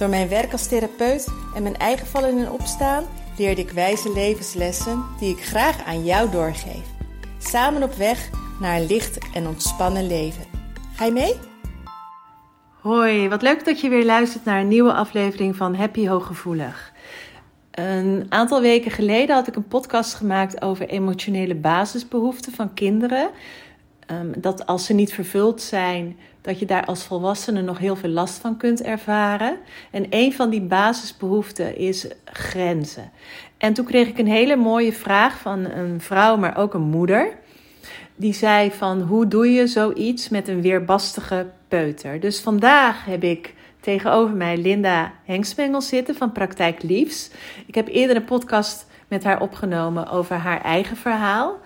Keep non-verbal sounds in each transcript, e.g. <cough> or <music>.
Door mijn werk als therapeut en mijn eigen vallen en opstaan leerde ik wijze levenslessen die ik graag aan jou doorgeef. Samen op weg naar een licht en ontspannen leven. Ga je mee? Hoi, wat leuk dat je weer luistert naar een nieuwe aflevering van Happy Hooggevoelig. Een aantal weken geleden had ik een podcast gemaakt over emotionele basisbehoeften van kinderen. Ehm, dat als ze niet vervuld zijn, dat je daar als volwassene nog heel veel last van kunt ervaren. En een van die basisbehoeften is grenzen. En toen kreeg ik een hele mooie vraag van een vrouw, maar ook een moeder. Die zei van hoe doe je zoiets met een weerbastige peuter? Dus vandaag heb ik tegenover mij Linda Hengsmengel zitten van Praktijk Liefs. Ik heb eerder een podcast met haar opgenomen over haar eigen verhaal.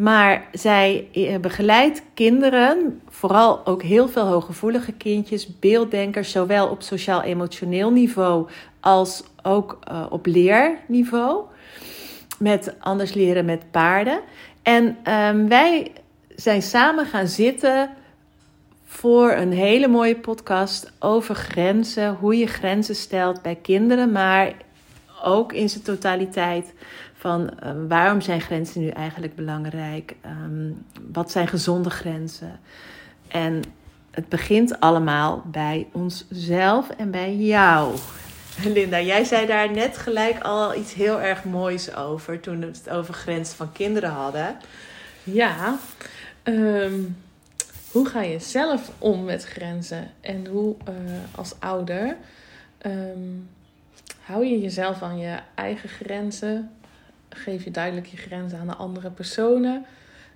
Maar zij eh, begeleidt kinderen, vooral ook heel veel hooggevoelige kindjes, beelddenkers, zowel op sociaal-emotioneel niveau als ook uh, op leerniveau. Met anders leren met paarden. En um, wij zijn samen gaan zitten voor een hele mooie podcast over grenzen. Hoe je grenzen stelt bij kinderen, maar ook in zijn totaliteit van uh, waarom zijn grenzen nu eigenlijk belangrijk? Um, wat zijn gezonde grenzen? En het begint allemaal bij onszelf en bij jou. Linda, jij zei daar net gelijk al iets heel erg moois over toen we het over grenzen van kinderen hadden. Ja, um, hoe ga je zelf om met grenzen? En hoe uh, als ouder um, hou je jezelf aan je eigen grenzen? Geef je duidelijk je grenzen aan de andere personen.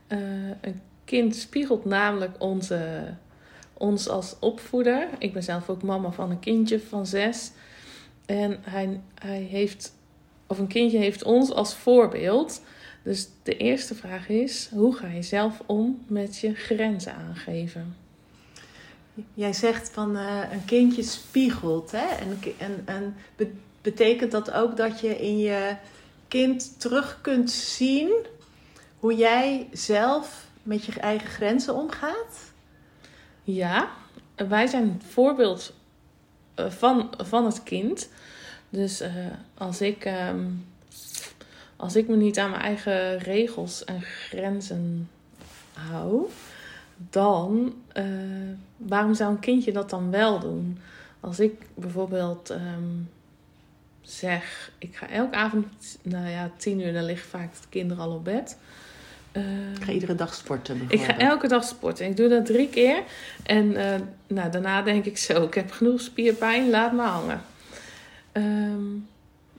Uh, een kind spiegelt namelijk onze, ons als opvoeder. Ik ben zelf ook mama van een kindje van zes. En hij, hij heeft, of een kindje heeft ons als voorbeeld. Dus de eerste vraag is: hoe ga je zelf om met je grenzen aangeven? Jij zegt van uh, een kindje spiegelt. Hè? En, en, en betekent dat ook dat je in je kind terug kunt zien hoe jij zelf met je eigen grenzen omgaat? Ja, wij zijn het voorbeeld eh, van, van het kind. Dus uh, als, ik, um, als ik me niet aan mijn eigen regels en grenzen hou, dan uh, waarom zou een kindje dat dan wel doen? Als ik bijvoorbeeld um, zeg, ik ga elke avond, nou ja, tien uur, dan liggen vaak de kinderen al op bed. Uh, ik ga iedere dag sporten. Ik ga elke dag sporten. Ik doe dat drie keer. En uh, nou, daarna denk ik zo, ik heb genoeg spierpijn, laat me hangen. Um,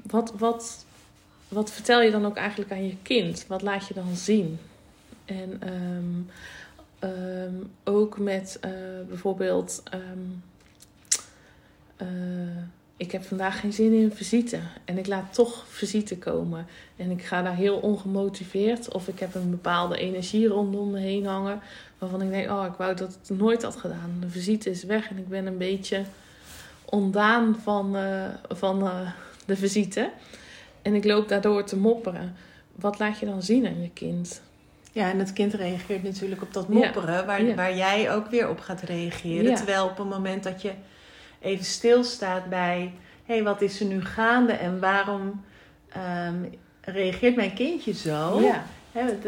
wat, wat, wat vertel je dan ook eigenlijk aan je kind? Wat laat je dan zien? En um, um, ook met uh, bijvoorbeeld ik heb vandaag geen zin in visite. En ik laat toch visite komen. En ik ga daar heel ongemotiveerd. Of ik heb een bepaalde energie rondom me heen hangen. Waarvan ik denk, oh, ik wou dat het nooit had gedaan. De visite is weg en ik ben een beetje ontdaan van, uh, van uh, de visite. En ik loop daardoor te mopperen. Wat laat je dan zien aan je kind? Ja, en het kind reageert natuurlijk op dat mopperen, ja. Waar, ja. waar jij ook weer op gaat reageren. Ja. Terwijl op het moment dat je even stilstaat bij: hé, hey, wat is er nu gaande en waarom um, reageert mijn kindje zo? Ja.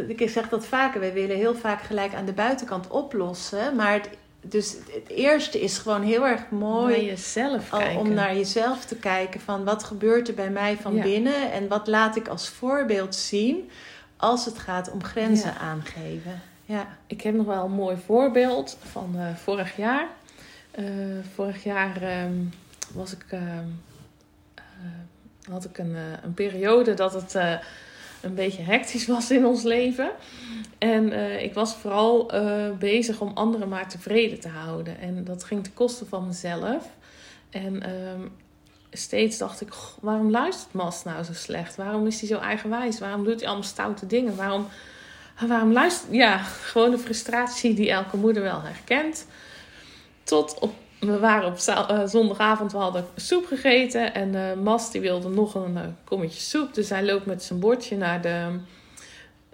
ik zeg dat vaker, wij willen heel vaak gelijk aan de buitenkant oplossen, maar het, dus het eerste is gewoon heel erg mooi naar jezelf al, om naar jezelf te kijken van wat gebeurt er bij mij van ja. binnen en wat laat ik als voorbeeld zien als het gaat om grenzen ja. aangeven. Ja. Ik heb nog wel een mooi voorbeeld van uh, vorig jaar. Uh, vorig jaar um, was ik, uh, uh, had ik een, een periode dat het een beetje hectisch <laughs> was in ons leven. En ik was vooral bezig om anderen maar tevreden te houden. En dat ging ten koste van mezelf. En um, steeds dacht ik, "Goh, waarom luistert Mas nou zo slecht? Waarom is hij zo eigenwijs? Waarom doet hij allemaal stoute dingen? Waarom, waarom luistert... Ja, gewoon de frustratie die elke moeder wel herkent. Tot op... We waren op eh, zondagavond, we hadden soep gegeten. En eh, Mas die wilde nog een eh, kommetje soep. Dus hij loopt met zijn bordje naar de,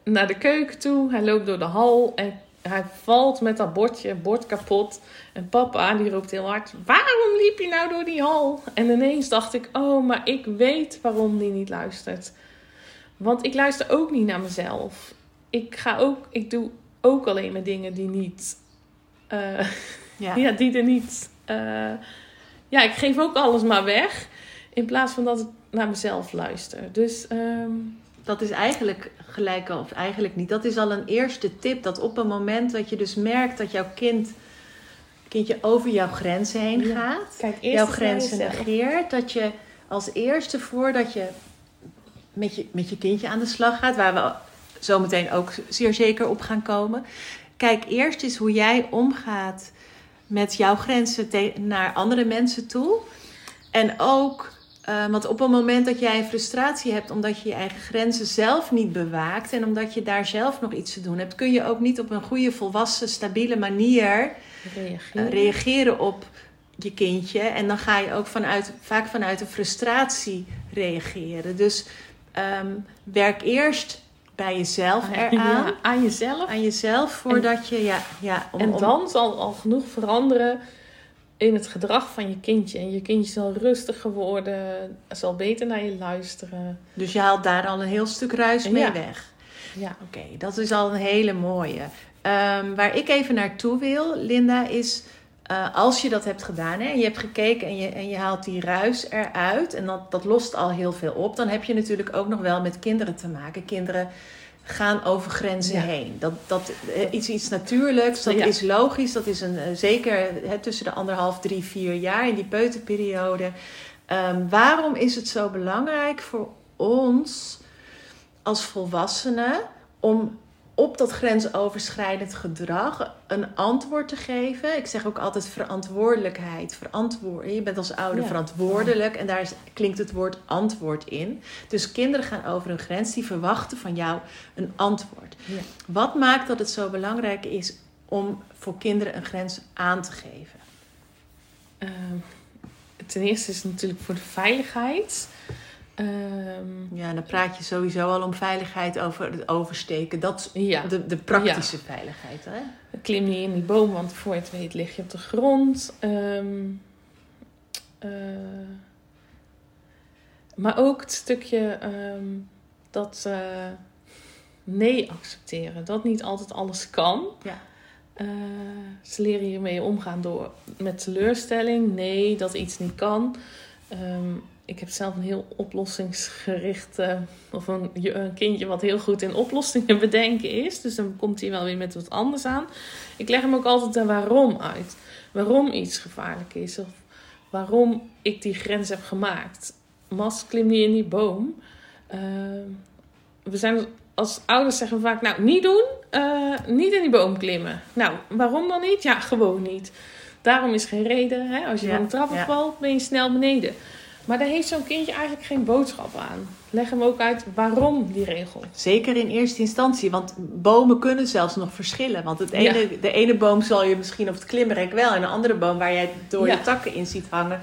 naar de keuken toe. Hij loopt door de hal en hij valt met dat bordje, bord kapot. En papa die roept heel hard: Waarom liep je nou door die hal? En ineens dacht ik: Oh, maar ik weet waarom die niet luistert. Want ik luister ook niet naar mezelf. Ik ga ook, ik doe ook alleen maar dingen die niet, <laughs> Ja. ja, die er niet. eh, ja, ik geef ook alles maar weg. In plaats van dat ik naar mezelf luister. Dus ehm, Dat is eigenlijk gelijk al, of eigenlijk niet. Dat is al een eerste tip. Dat op een moment dat je dus merkt dat jouw kind, kindje over jouw grenzen heen Ja. gaat. kijk jouw grenzen negeert. Dat je als eerste voordat je met je, met je kindje aan de slag gaat, waar we zo meteen ook zeer zeker op gaan komen. Kijk eerst eens hoe jij omgaat met jouw grenzen naar andere mensen toe. En ook, eh, want op het moment dat jij een frustratie hebt omdat je je eigen grenzen zelf niet bewaakt en omdat je daar zelf nog iets te doen hebt, kun je ook niet op een goede, volwassen, stabiele manier Reageren. eh, reageren op je kindje. En dan ga je ook vanuit, vaak vanuit een frustratie reageren. Dus ehm, werk eerst bij jezelf eraan. Ja, aan jezelf. Aan jezelf voordat je, ja, ja om, en om- dan zal al genoeg veranderen in het gedrag van je kindje. En je kindje zal rustiger worden, zal beter naar je luisteren. dus je haalt daar al een heel stuk ruis mee Ja. weg. Ja, Oké, dat is al een hele mooie. Ehm, waar ik even naartoe wil, Linda, is eh, als je dat hebt gedaan hè, en je hebt gekeken en je, en je haalt die ruis eruit en dat, dat lost al heel veel op, dan heb je natuurlijk ook nog wel met kinderen te maken. Kinderen gaan over grenzen Ja. heen. Dat, dat eh, is iets natuurlijks, dat Ja. is logisch, dat is een, eh, zeker hè, tussen de anderhalf, drie, vier jaar in die peuterperiode. Ehm, waarom is het zo belangrijk voor ons als volwassenen om op dat grensoverschrijdend gedrag een antwoord te geven. Ik zeg ook altijd verantwoordelijkheid. Verantwoord, je bent als ouder Ja. verantwoordelijk en daar is- klinkt het woord antwoord in. Dus kinderen gaan over een grens, die verwachten van jou een antwoord. Ja. Wat maakt dat het zo belangrijk is om voor kinderen een grens aan te geven? Ehm, ten eerste is het natuurlijk voor de veiligheid. Ehm, Ja, dan praat je sowieso al om veiligheid over het oversteken. Dat ja, de, de praktische veiligheid. Hè? klim niet in die boom, want voor je het weet lig je op de grond. Ehm, eh, maar ook het stukje ehm, dat eh, nee accepteren. Dat niet altijd alles kan. Ja. Eh, ze leren hiermee omgaan door met teleurstelling. Nee, dat iets niet kan. Ik heb zelf een heel oplossingsgericht... eh, of een, een kindje wat heel goed in oplossingen bedenken is. Dus dan komt hij wel weer met wat anders aan. Ik leg hem ook altijd de waarom uit. Waarom iets gevaarlijk is. Of waarom ik die grens heb gemaakt. Mas, klim niet in die boom. Ehm, we zijn als ouders zeggen we vaak, nou, niet doen. eh, niet in die boom klimmen. Nou, waarom dan niet? Ja, gewoon niet. Daarom is geen reden. Hè? Als je Ja, van de trap ja. valt, ben je snel beneden. Maar daar heeft zo'n kindje eigenlijk geen boodschap aan. Leg hem ook uit waarom die regel. Zeker in eerste instantie, want bomen kunnen zelfs nog verschillen. Want het ene, Ja. de ene boom zal je misschien op het klimrek wel, en de andere boom waar jij door Ja. je takken in ziet hangen,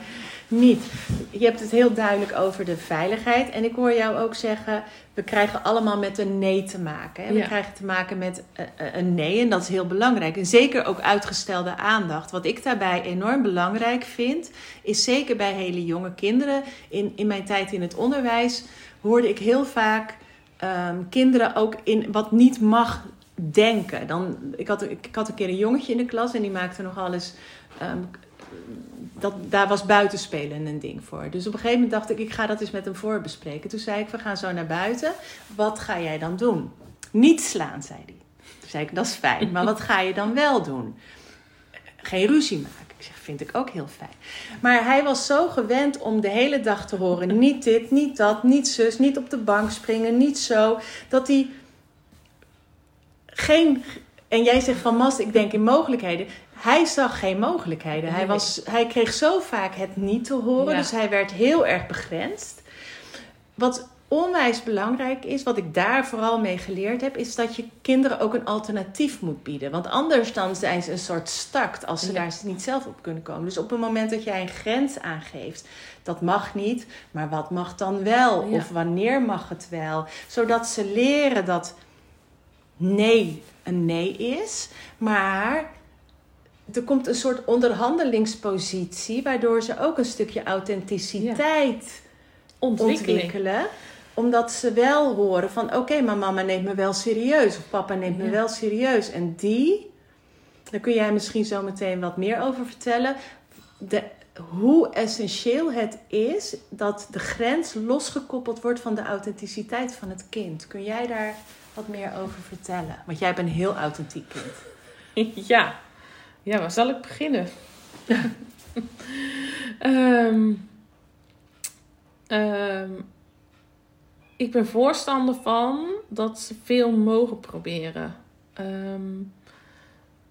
niet. Je hebt het heel duidelijk over de veiligheid. En ik hoor jou ook zeggen, we krijgen allemaal met een nee te maken. Hè? We Ja. krijgen te maken met eh, eh, een nee, en dat is heel belangrijk. En zeker ook uitgestelde aandacht. Wat ik daarbij enorm belangrijk vind, is zeker bij hele jonge kinderen. In, in mijn tijd in het onderwijs hoorde ik heel vaak ehm, kinderen ook in wat niet mag denken. Dan, ik, had, ik, ik had een keer een jongetje in de klas en die maakte nogal eens. ehm, dat, daar was buitenspelen een ding voor. Dus op een gegeven moment dacht ik, ik ga dat eens met hem voorbespreken. Toen zei ik, we gaan zo naar buiten. Wat ga jij dan doen? Niet slaan, zei hij. Toen zei ik, dat is fijn. Maar wat ga je dan wel doen? Geen ruzie maken. Ik zeg, vind ik ook heel fijn. Maar hij was zo gewend om de hele dag te horen: niet dit, niet dat, niet zus, niet op de bank springen, niet zo. Dat hij geen. En jij zegt van Mas, ik denk in mogelijkheden. Hij zag geen mogelijkheden. Hij, was, hij kreeg zo vaak het niet te horen, Ja. dus hij werd heel erg begrensd. Wat onwijs belangrijk is, wat ik daar vooral mee geleerd heb, is dat je kinderen ook een alternatief moet bieden. Want anders dan zijn ze een soort stakt als ze Ja. daar niet zelf op kunnen komen. Dus op het moment dat jij een grens aangeeft, dat mag niet, maar wat mag dan wel? Ja. Of wanneer mag het wel? Zodat ze leren dat nee een nee is, maar er komt een soort onderhandelingspositie, waardoor ze ook een stukje authenticiteit ontwikkelen. Omdat ze wel horen van oké, maar mama neemt me wel serieus. Of papa neemt me Ja. wel serieus. En die, daar kun jij misschien zo meteen wat meer over vertellen. De, hoe essentieel het is dat de grens losgekoppeld wordt van de authenticiteit van het kind. Kun jij daar wat meer over vertellen? Want jij bent een heel authentiek kind. <laughs> Ja. Ja, waar zal ik beginnen? <laughs> Ehm, ehm, ik ben voorstander van dat ze veel mogen proberen. Ehm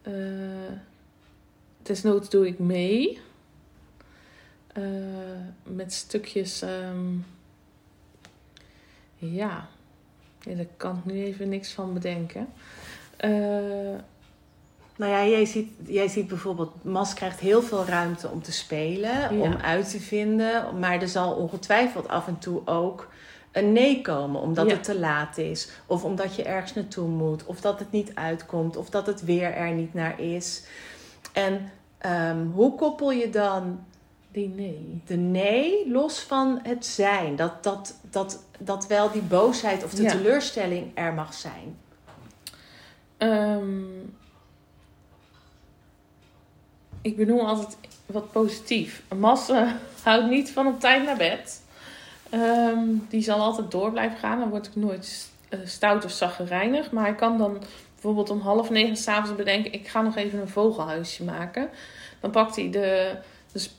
eh, desnoods doe ik mee. Eh, met stukjes... ja. ja, daar kan ik nu even niks van bedenken. Eh, Nou ja, jij ziet, jij ziet bijvoorbeeld, Mas krijgt heel veel ruimte om te spelen, Ja. om uit te vinden. Maar er zal ongetwijfeld af en toe ook een nee komen, omdat Ja. het te laat is. Of omdat je ergens naartoe moet, of dat het niet uitkomt, of dat het weer er niet naar is. En ehm, hoe koppel je dan die nee. de nee los van het zijn? Dat, dat, dat, dat wel die boosheid of de Ja. teleurstelling er mag zijn. Ehm, ik benoem altijd wat positief. Massa <laughs> houdt niet van op tijd naar bed. Ehm, die zal altijd door blijven gaan. Dan word ik nooit eh, stout of zaggerijnig. Maar hij kan dan bijvoorbeeld om half negen s'avonds bedenken... ik ga nog even een vogelhuisje maken. Dan pakt hij de,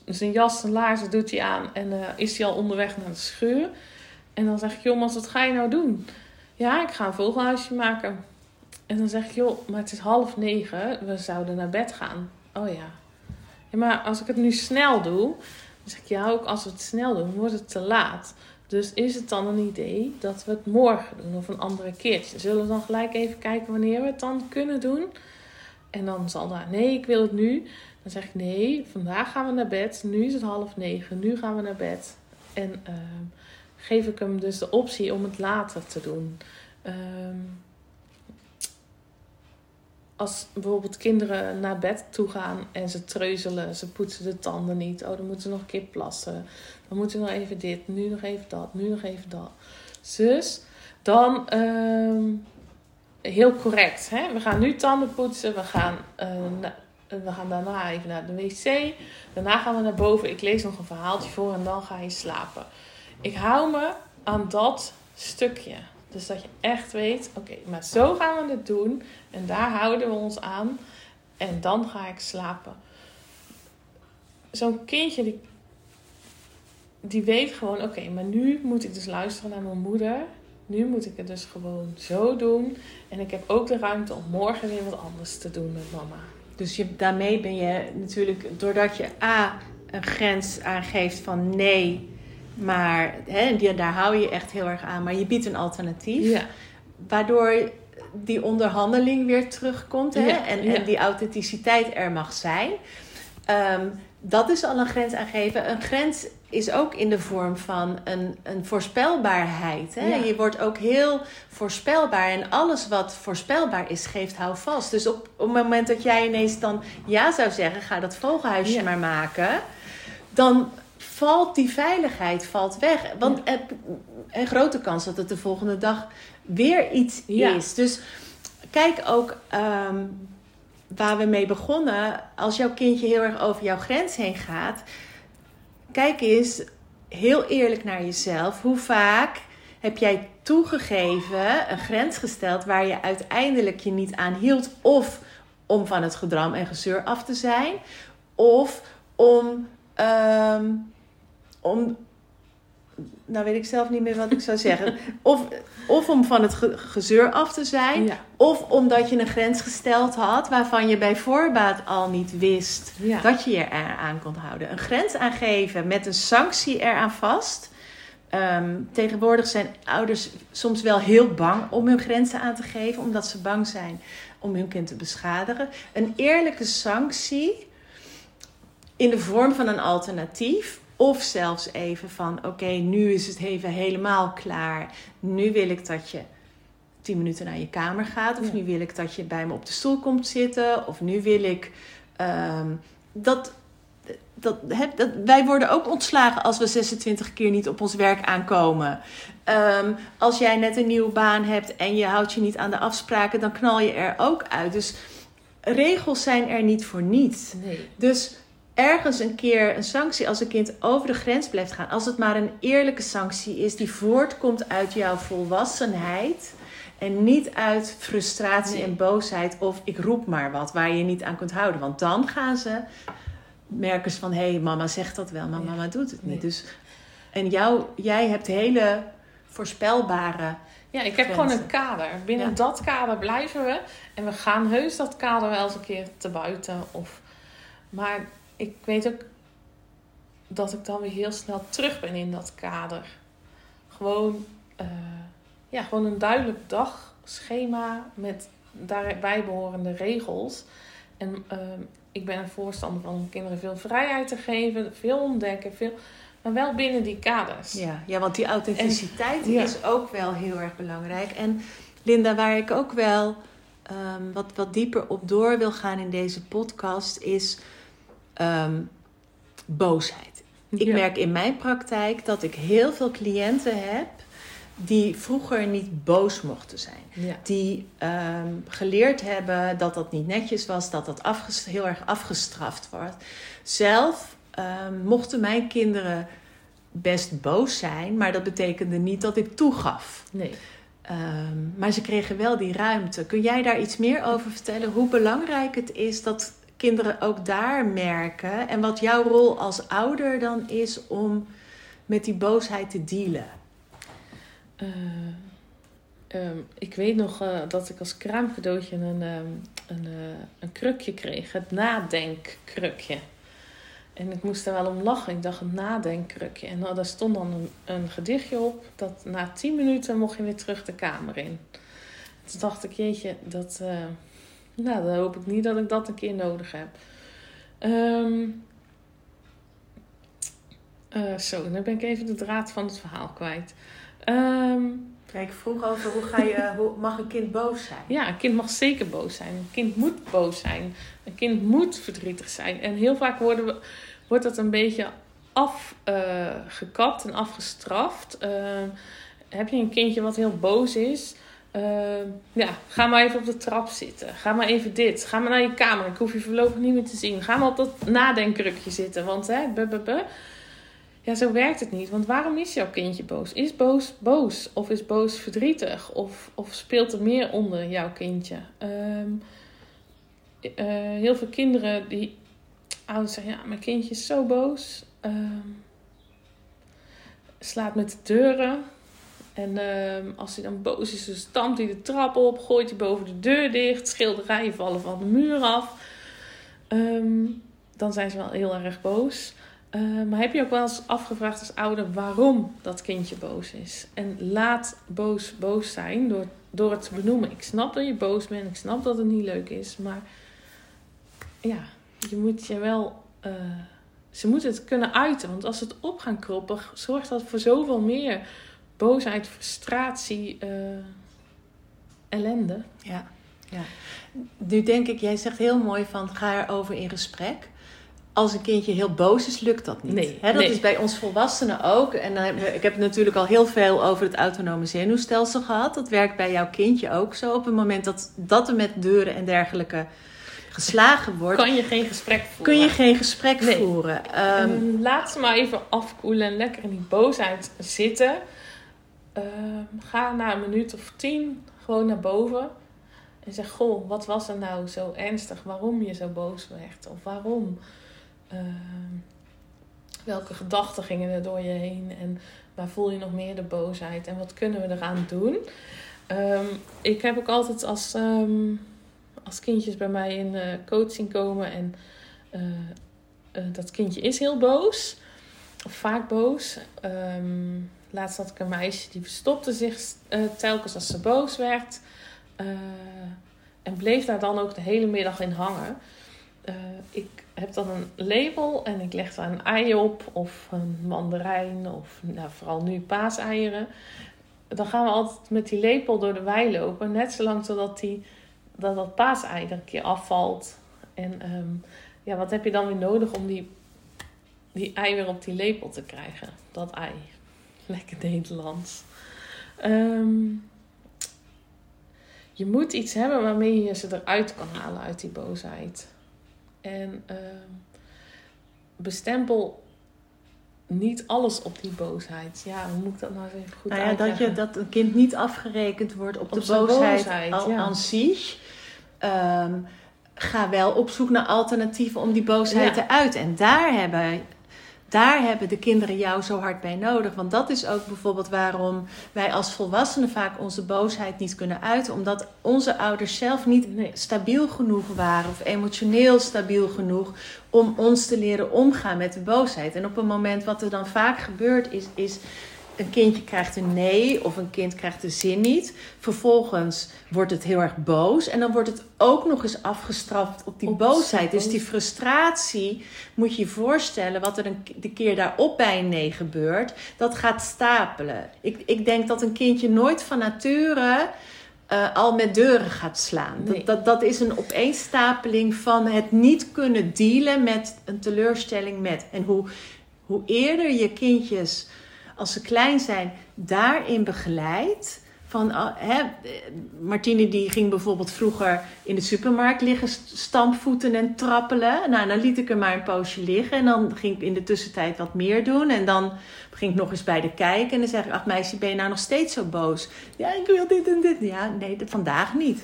zijn jas, zijn laarzen doet hij aan... en eh, is hij al onderweg naar de schuur. En dan zeg ik, joh, Mas, wat ga je nou doen? Ja, ik ga een vogelhuisje maken. En dan zeg ik, joh, maar het is half negen. We zouden naar bed gaan. Oh ja. Ja maar als ik het nu snel doe, dan zeg ik, ja, ook als we het snel doen, wordt het te laat. Dus is het dan een idee dat we het morgen doen of een andere keertje? Zullen we dan gelijk even kijken wanneer we het dan kunnen doen? En dan zal daar, nee, ik wil het nu. Dan zeg ik, nee, vandaag gaan we naar bed. Nu is het half negen, nu gaan we naar bed. En ehm, geef ik hem dus de optie om het later te doen. Ehm, als bijvoorbeeld kinderen naar bed toe gaan en ze treuzelen, ze poetsen de tanden niet. Oh, dan moeten ze nog een keer plassen. Dan moeten we nog even dit, nu nog even dat, nu nog even dat. Dus dan ehm, heel correct. Hè? We gaan nu tanden poetsen, we gaan, eh, we gaan daarna even naar de wc. Daarna gaan we naar boven. Ik lees nog een verhaaltje voor en dan ga je slapen. Ik hou me aan dat stukje. Dus dat je echt weet, oké, maar zo gaan we het doen. En daar houden we ons aan. En dan ga ik slapen. Zo'n kindje die, die weet gewoon, oké, maar nu moet ik dus luisteren naar mijn moeder. Nu moet ik het dus gewoon zo doen. En ik heb ook de ruimte om morgen weer wat anders te doen met mama. Dus je, daarmee ben je natuurlijk, doordat je A, een grens aangeeft van nee, maar hè, die, daar hou je echt heel erg aan, maar je biedt een alternatief. Ja, Waardoor die onderhandeling weer terugkomt hè, Ja, en, ja. en die authenticiteit er mag zijn. Ehm, dat is al een grens aangeven. Een grens is ook in de vorm van een, een voorspelbaarheid. Hè? Ja. Je wordt ook heel voorspelbaar. En alles wat voorspelbaar is, geeft hou vast. Dus op, op het moment dat jij ineens dan ja zou zeggen... ga dat vogelhuisje maar maken... dan valt die veiligheid valt weg. Want Ja. een grote kans dat het de volgende dag weer iets Ja. is. Dus kijk ook ehm, waar we mee begonnen. Als jouw kindje heel erg over jouw grens heen gaat, kijk eens heel eerlijk naar jezelf. Hoe vaak heb jij toegegeven, een grens gesteld waar je uiteindelijk je niet aan hield? Of om van het gedram en gezeur af te zijn, of om, ehm, om nou weet ik zelf niet meer wat ik zou zeggen. Of, of om van het ge- gezeur af te zijn. Ja. Of omdat je een grens gesteld had waarvan je bij voorbaat al niet wist Ja. dat je je eraan kon houden. Een grens aangeven met een sanctie eraan vast. Ehm, tegenwoordig zijn ouders soms wel heel bang om hun grenzen aan te geven, omdat ze bang zijn om hun kind te beschadigen. Een eerlijke sanctie in de vorm van een alternatief. Of zelfs even van: oké, nu is het even helemaal klaar. Nu wil ik dat je tien minuten naar je kamer gaat. Of Ja. nu wil ik dat je bij me op de stoel komt zitten. Of nu wil ik ehm, dat. Dat, dat, wij worden ook ontslagen als we 26 keer niet op ons werk aankomen. Ehm, als jij net een nieuwe baan hebt en je houdt je niet aan de afspraken, dan knal je er ook uit. Dus regels zijn er niet voor niets. Nee. Dus ergens een keer een sanctie als een kind over de grens blijft gaan. Als het maar een eerlijke sanctie is die voortkomt uit jouw volwassenheid. En niet uit frustratie Nee. en boosheid of ik roep maar wat waar je je niet aan kunt houden. Want dan gaan ze merken van hé, hey, mama zegt dat wel, maar mama doet het niet. Nee. Dus, en jou, jij hebt hele voorspelbare. Ja, ik heb Grenzen. gewoon een kader. Binnen Ja. dat kader blijven we. En we gaan heus dat kader wel eens een keer te buiten. Of... Maar ik weet ook dat ik dan weer heel snel terug ben in dat kader. Gewoon, eh, ja, gewoon een duidelijk dagschema met daarbij behorende regels. En ehm, ik ben een voorstander van om kinderen veel vrijheid te geven, veel ontdekken, veel, maar wel binnen die kaders. Ja, ja want die authenticiteit En- ja. is ook wel heel erg belangrijk. En Linda, waar ik ook wel ehm, wat, wat dieper op door wil gaan in deze podcast, is ehm, boosheid. Ik Ja. merk in mijn praktijk dat ik heel veel cliënten heb die vroeger niet boos mochten zijn. Ja. Die ehm, geleerd hebben dat dat niet netjes was, dat dat heel erg afgestraft wordt. Zelf ehm, mochten mijn kinderen best boos zijn, maar dat betekende niet dat ik toegaf. Nee. Maar ze kregen wel die ruimte. Kun jij daar iets meer over vertellen? Hoe belangrijk het is dat kinderen ook daar merken en wat jouw rol als ouder dan is om met die boosheid te dealen? Eh, ehm, ik weet nog eh, dat ik als kraamcadeautje een, ehm, een, eh, een krukje kreeg. Het nadenkkrukje. En ik moest er wel om lachen. Ik dacht een nadenkkrukje. En nou, daar stond dan een, een gedichtje op. Dat na tien minuten mocht je weer terug de kamer in. Toen dacht ik, jeetje, dat... nou, dan hoop ik niet dat ik dat een keer nodig heb. Ehm, eh, zo, dan ben ik even de draad van het verhaal kwijt. Kijk, ik vroeg over hoe, ga je, hoe mag een kind boos zijn? ja, een kind mag zeker boos zijn. Een kind moet boos zijn. Een kind moet verdrietig zijn. En heel vaak worden we, wordt dat een beetje afgekapt en afgestraft. Ehm, heb je een kindje wat heel boos is? Ehm, ja, ga maar even op de trap zitten. Ga maar even dit. Ga maar naar je kamer. Ik hoef je voorlopig niet meer te zien. Ga maar op dat nadenkkrukje zitten. Want hè, buh. Ja, zo werkt het niet. Want waarom is jouw kindje boos? Is boos boos? Of is boos verdrietig? Of, of speelt er meer onder jouw kindje? Ehm, eh, heel veel kinderen die ouders zeggen, ja, mijn kindje is zo boos. Ehm, slaat met de deuren. En ehm, als hij dan boos is, dan stampt hij de trap op, gooit hij boven de deur dicht, schilderijen vallen van de muur af. Ehm, dan zijn ze wel heel erg boos. Eh, maar heb je ook wel eens afgevraagd als ouder waarom dat kindje boos is? En laat boos boos zijn door, door het te benoemen. Ik snap dat je boos bent, ik snap dat het niet leuk is, maar ja, je moet je wel. eh, ze moeten het kunnen uiten, want als ze het op gaan kroppen, zorgt dat voor zoveel meer boosheid, frustratie, eh, ellende. Ja, ja. Nu denk ik, jij zegt heel mooi van ga erover in gesprek. Als een kindje heel boos is, lukt dat niet. Nee, dat nee. is bij ons volwassenen ook. En dan ik heb natuurlijk al heel veel over het autonome zenuwstelsel gehad. Dat werkt bij jouw kindje ook zo. Op het moment dat, dat er met deuren en dergelijke geslagen wordt, Kan je geen gesprek voeren. kun je geen gesprek Nee. voeren. Ehm, laat ze maar even afkoelen en lekker in die boosheid zitten. Ehm, ga na een minuut of tien gewoon naar boven. En zeg, goh, wat was er nou zo ernstig? Waarom je zo boos werd? Of waarom? Ehm, welke gedachten gingen er door je heen en waar voel je nog meer de boosheid en wat kunnen we eraan doen? Ehm, ik heb ook altijd als, ehm, als kindjes bij mij in uh, coaching komen en uh, dat kindje is heel boos, of vaak boos. Um, laatst had ik een meisje die verstopte zich telkens als ze boos werd en bleef daar dan ook de hele middag in hangen. ik heb dan een label en ik leg daar een ei op of een mandarijn of nou, vooral nu paaseieren dan gaan we altijd met die lepel door de wei lopen. Net zolang totdat die, dat, dat paasei er een keer afvalt. En ehm, ja, wat heb je dan weer nodig om die, die ei weer op die lepel te krijgen? Dat ei. Lekker Nederlands. Ehm, je moet iets hebben waarmee je ze eruit kan halen uit die boosheid. En uh, bestempel niet alles op die boosheid. Ja, hoe moet ik dat nou even goed nou ja, Dat, je, dat een kind niet afgerekend wordt op, de boosheid, boosheid al aan zich. Ehm, ga wel op zoek naar alternatieven om die boosheid te uiten. En daar hebben daar hebben de kinderen jou zo hard bij nodig. Want dat is ook bijvoorbeeld waarom wij als volwassenen vaak onze boosheid niet kunnen uiten. Omdat onze ouders zelf niet stabiel genoeg waren of emotioneel stabiel genoeg om ons te leren omgaan met de boosheid. En op een moment wat er dan vaak gebeurt is, is een kindje krijgt een nee of een kind krijgt de zin niet. Vervolgens wordt het heel erg boos en dan wordt het ook nog eens afgestraft op die boosheid. Dus die frustratie moet je je voorstellen wat er een, de keer daarop bij een nee gebeurt. Dat gaat stapelen. Ik, ik denk dat een kindje nooit van nature uh, al met deuren gaat slaan. Dat, dat, dat is een opeenstapeling van het niet kunnen dealen met een teleurstelling met. En hoe, hoe eerder je kindjes als ze klein zijn, daarin begeleid. Van, hè, Martine die ging bijvoorbeeld vroeger in de supermarkt liggen stampvoeten en trappelen. Nou, dan liet ik er maar een poosje liggen. En dan ging ik in de tussentijd wat meer doen. En dan ging ik nog eens bij de kijken. En dan zeg ik, ach meisje, ben je nou nog steeds zo boos? Ja, ik wil dit en dit. Ja, nee, vandaag niet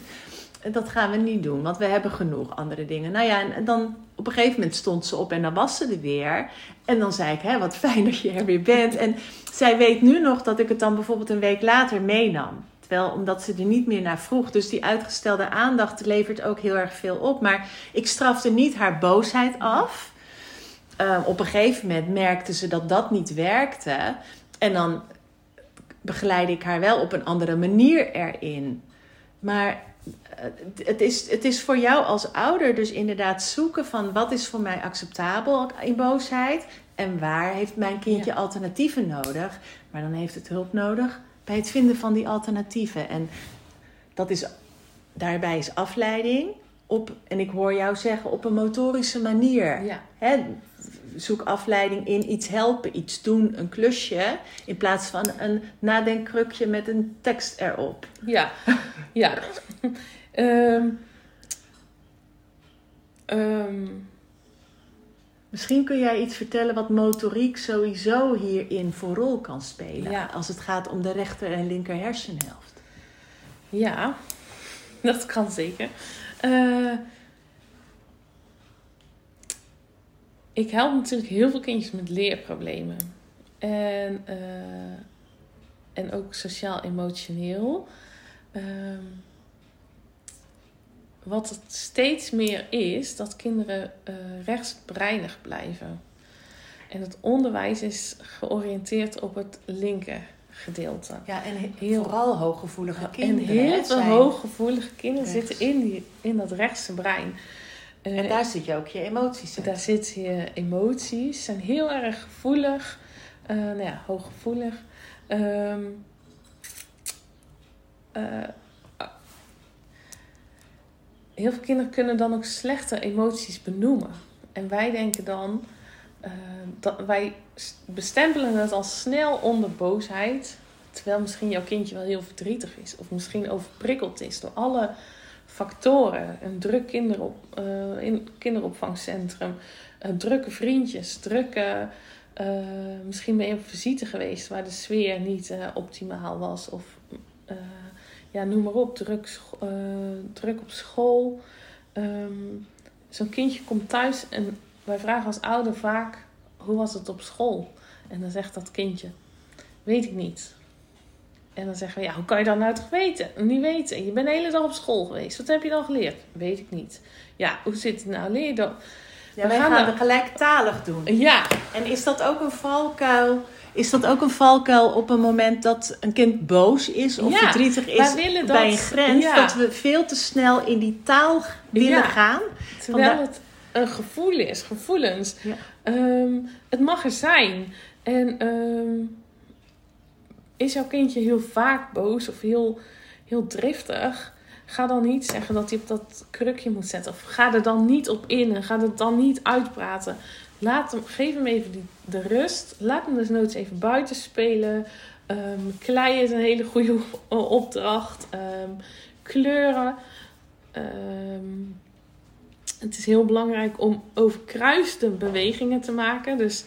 dat gaan we niet doen, want we hebben genoeg andere dingen. Nou ja, en dan op een gegeven moment stond ze op en dan was ze er weer. En dan zei ik, hè, wat fijn dat je er weer bent. En zij weet nu nog dat ik het dan bijvoorbeeld een week later meenam. Terwijl, omdat ze er niet meer naar vroeg. Dus die uitgestelde aandacht levert ook heel erg veel op. Maar ik strafte niet haar boosheid af. Uh, op een gegeven moment merkte ze dat dat niet werkte. En dan begeleide ik haar wel op een andere manier erin. Maar het is, het is voor jou als ouder dus inderdaad zoeken van wat is voor mij acceptabel in boosheid en waar heeft mijn kindje alternatieven nodig. Maar dan heeft het hulp nodig bij het vinden van die alternatieven. En dat is, daarbij is afleiding op, en ik hoor jou zeggen, op een motorische manier. Ja. Zoek afleiding in iets helpen, iets doen, een klusje. In plaats van een nadenkkrukje met een tekst erop. Ja, ja. Um, <laughs> um, Misschien kun jij iets vertellen wat motoriek sowieso hierin voor rol kan spelen. Ja. Als het gaat om de rechter en linker hersenhelft. Ja, <laughs> dat kan zeker. Uh, ik help natuurlijk heel veel kindjes met leerproblemen. En, uh, en ook sociaal-emotioneel. Um, wat het steeds meer is, dat kinderen uh, rechtsbreinig blijven. En het onderwijs is georiënteerd op het linker gedeelte. Ja, en heel, vooral hooggevoelige kinderen. En heel veel hooggevoelige kinderen zitten in, die, in dat rechtse brein. Uh, en daar zit je ook je emoties in. Daar zitten je emoties. Zijn heel erg gevoelig. Uh, nou ja, hooggevoelig. Um, heel veel kinderen kunnen dan ook slechte emoties benoemen. En wij denken dan, dat wij bestempelen het als snel onder boosheid. Terwijl misschien jouw kindje wel heel verdrietig is. Of misschien overprikkeld is door alle factoren. Een druk kinderop, uh, in kinderopvangcentrum. Uh, drukke vriendjes. Drukke... misschien ben je op visite geweest waar de sfeer niet optimaal was. Of ja, noem maar op, druk, druk op school. Um, Zo'n kindje komt thuis en wij vragen als ouder vaak: hoe was het op school? En dan zegt dat kindje, weet ik niet. En dan zeggen we, ja, hoe kan je dat nou toch weten? Niet weten. Je bent de hele dag op school geweest. Wat heb je dan geleerd? Weet ik niet. Ja, hoe zit het nou? Leer je dan? Ja, we wij gaan, gaan het gelijktalig doen. Ja. En is dat ook een valkuil? Is dat ook een valkuil op een moment dat een kind boos is of verdrietig is bij een grens? Dat we veel te snel in die taal willen gaan. Terwijl het een gevoel is, gevoelens. Um, het mag er zijn. En um, is jouw kindje heel vaak boos of heel, heel driftig? Ga dan niet zeggen dat hij op dat krukje moet zetten. Of ga er dan niet op in en ga het dan niet uitpraten. Laat hem, geef hem even die, de rust. Laat hem dus nooit even buiten spelen. Um, klei is een hele goede <laughs> opdracht. kleuren. het is heel belangrijk om overkruiste bewegingen te maken. Dus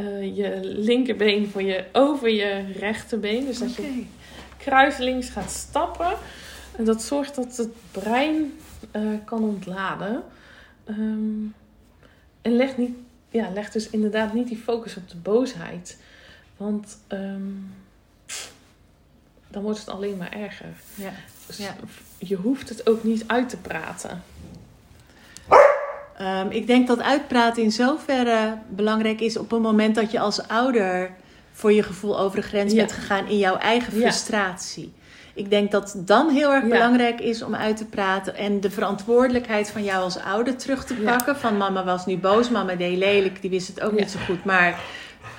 uh, je linkerbeen voor je, over je rechterbeen. Dus dat je kruiselings gaat stappen. En dat zorgt dat het brein uh, kan ontladen. Um, en leg, niet, ja, leg dus inderdaad niet die focus op de boosheid. Want um, dan wordt het alleen maar erger. Ja. Dus ja. je hoeft het ook niet uit te praten. Um, ik denk dat uitpraten in zoverre belangrijk is op het moment dat je als ouder voor je gevoel over de grens bent gegaan in jouw eigen frustratie. Ik denk dat dan heel erg belangrijk is om uit te praten en de verantwoordelijkheid van jou als ouder terug te pakken. Van mama was nu boos, mama deed lelijk, die wist het ook niet zo goed. Maar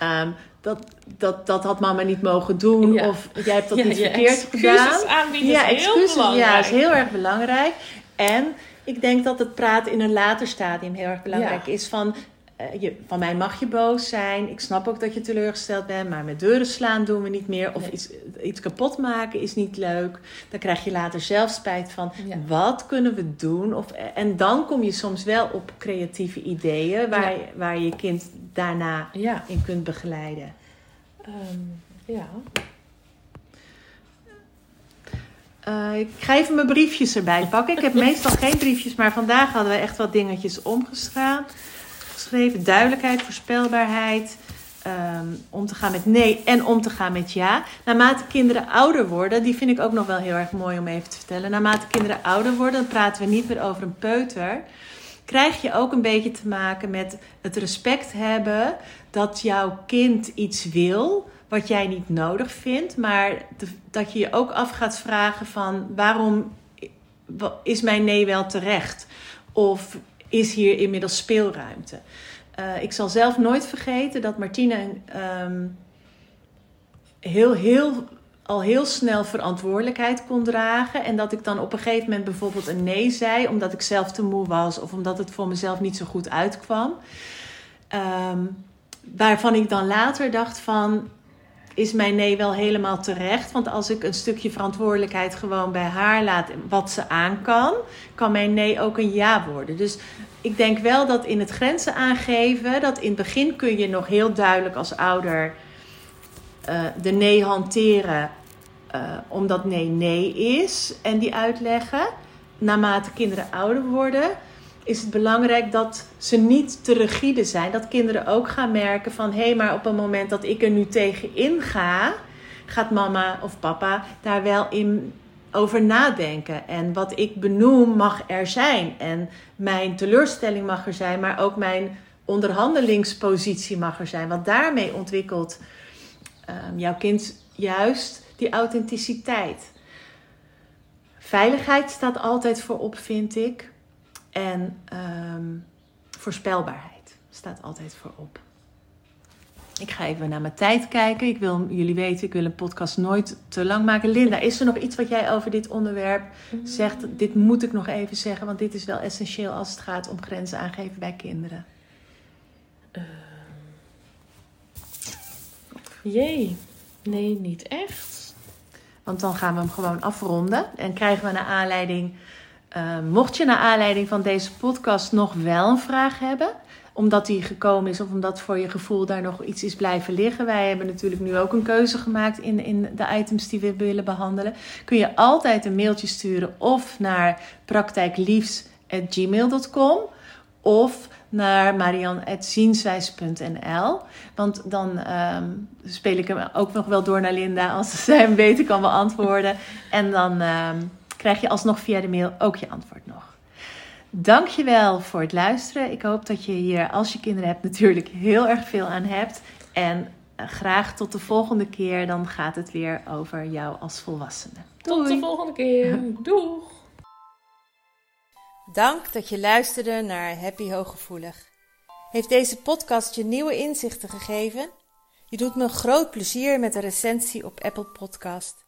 um, dat, dat, dat had mama niet mogen doen. Of jij hebt dat niet verkeerd gedaan. ja, excuses. Ja, is heel erg belangrijk. En ik denk dat het praten in een later stadium heel erg belangrijk is. Van, uh, je, van mij mag je boos zijn. Ik snap ook dat je teleurgesteld bent. Maar met deuren slaan doen we niet meer. Of iets, iets kapot maken is niet leuk. Dan krijg je later zelf spijt van. Wat kunnen we doen? Of, en dan kom je soms wel op creatieve ideeën. Waar, waar je kind daarna in kunt begeleiden. Um, ja. Uh, ik ga even mijn briefjes erbij pakken. Ik heb <laughs> meestal geen briefjes, maar vandaag hadden we echt wat dingetjes omgeschreven. Duidelijkheid, voorspelbaarheid. Um, om te gaan met nee en om te gaan met ja. Naarmate kinderen ouder worden, die vind ik ook nog wel heel erg mooi om even te vertellen. Naarmate kinderen ouder worden, dan praten we niet meer over een peuter. Krijg je ook een beetje te maken met het respect hebben dat jouw kind iets wil wat jij niet nodig vindt, maar dat je je ook af gaat vragen van waarom is mijn nee wel terecht? Of is hier inmiddels speelruimte? Uh, ik zal zelf nooit vergeten dat Martine um, heel, heel, al heel snel verantwoordelijkheid kon dragen. En dat ik dan op een gegeven moment bijvoorbeeld een nee zei, omdat ik zelf te moe was of omdat het voor mezelf niet zo goed uitkwam. Um, waarvan ik dan later dacht van is mijn nee wel helemaal terecht. Want als ik een stukje verantwoordelijkheid gewoon bij haar laat, wat ze aan kan, kan mijn nee ook een ja worden. Dus ik denk wel dat in het grenzen aangeven, dat in het begin kun je nog heel duidelijk als ouder uh, de nee hanteren, uh, omdat nee nee is en die uitleggen. Naarmate kinderen ouder worden, is het belangrijk dat ze niet te rigide zijn. Dat kinderen ook gaan merken van hé, hey, maar op een moment dat ik er nu tegen ga, gaat mama of papa daar wel in over nadenken. En wat ik benoem mag er zijn. En mijn teleurstelling mag er zijn, maar ook mijn onderhandelingspositie mag er zijn. Want daarmee ontwikkelt um, jouw kind juist die authenticiteit. Veiligheid staat altijd voorop, vind ik. En um, voorspelbaarheid staat altijd voorop. Ik ga even naar mijn tijd kijken. Ik wil jullie weten, ik wil een podcast nooit te lang maken. Linda, is er nog iets wat jij over dit onderwerp zegt? Dit moet ik nog even zeggen, want dit is wel essentieel als het gaat om grenzen aangeven bij kinderen. Uh, jee, nee, niet echt. Want dan gaan we hem gewoon afronden en krijgen we naar aanleiding uh, mocht je naar aanleiding van deze podcast nog wel een vraag hebben, omdat die gekomen is of omdat voor je gevoel daar nog iets is blijven liggen. Wij hebben natuurlijk nu ook een keuze gemaakt in, in de items die we willen behandelen. Kun je altijd een mailtje sturen of naar praktijkliefs.gmail.com of naar marian.zienswijs.nl. Want dan um, speel ik hem ook nog wel door naar Linda als zij hem beter kan beantwoorden. En dan um, krijg je alsnog via de mail ook je antwoord nog. Dankjewel voor het luisteren. Ik hoop dat je hier, als je kinderen hebt, natuurlijk heel erg veel aan hebt. En uh, graag tot de volgende keer. Dan gaat het weer over jou als volwassene. Tot de volgende keer. <laughs> Doeg! Dank dat je luisterde naar Happy Hooggevoelig. Heeft deze podcast je nieuwe inzichten gegeven? Je doet me een groot plezier met een recensie op Apple Podcast.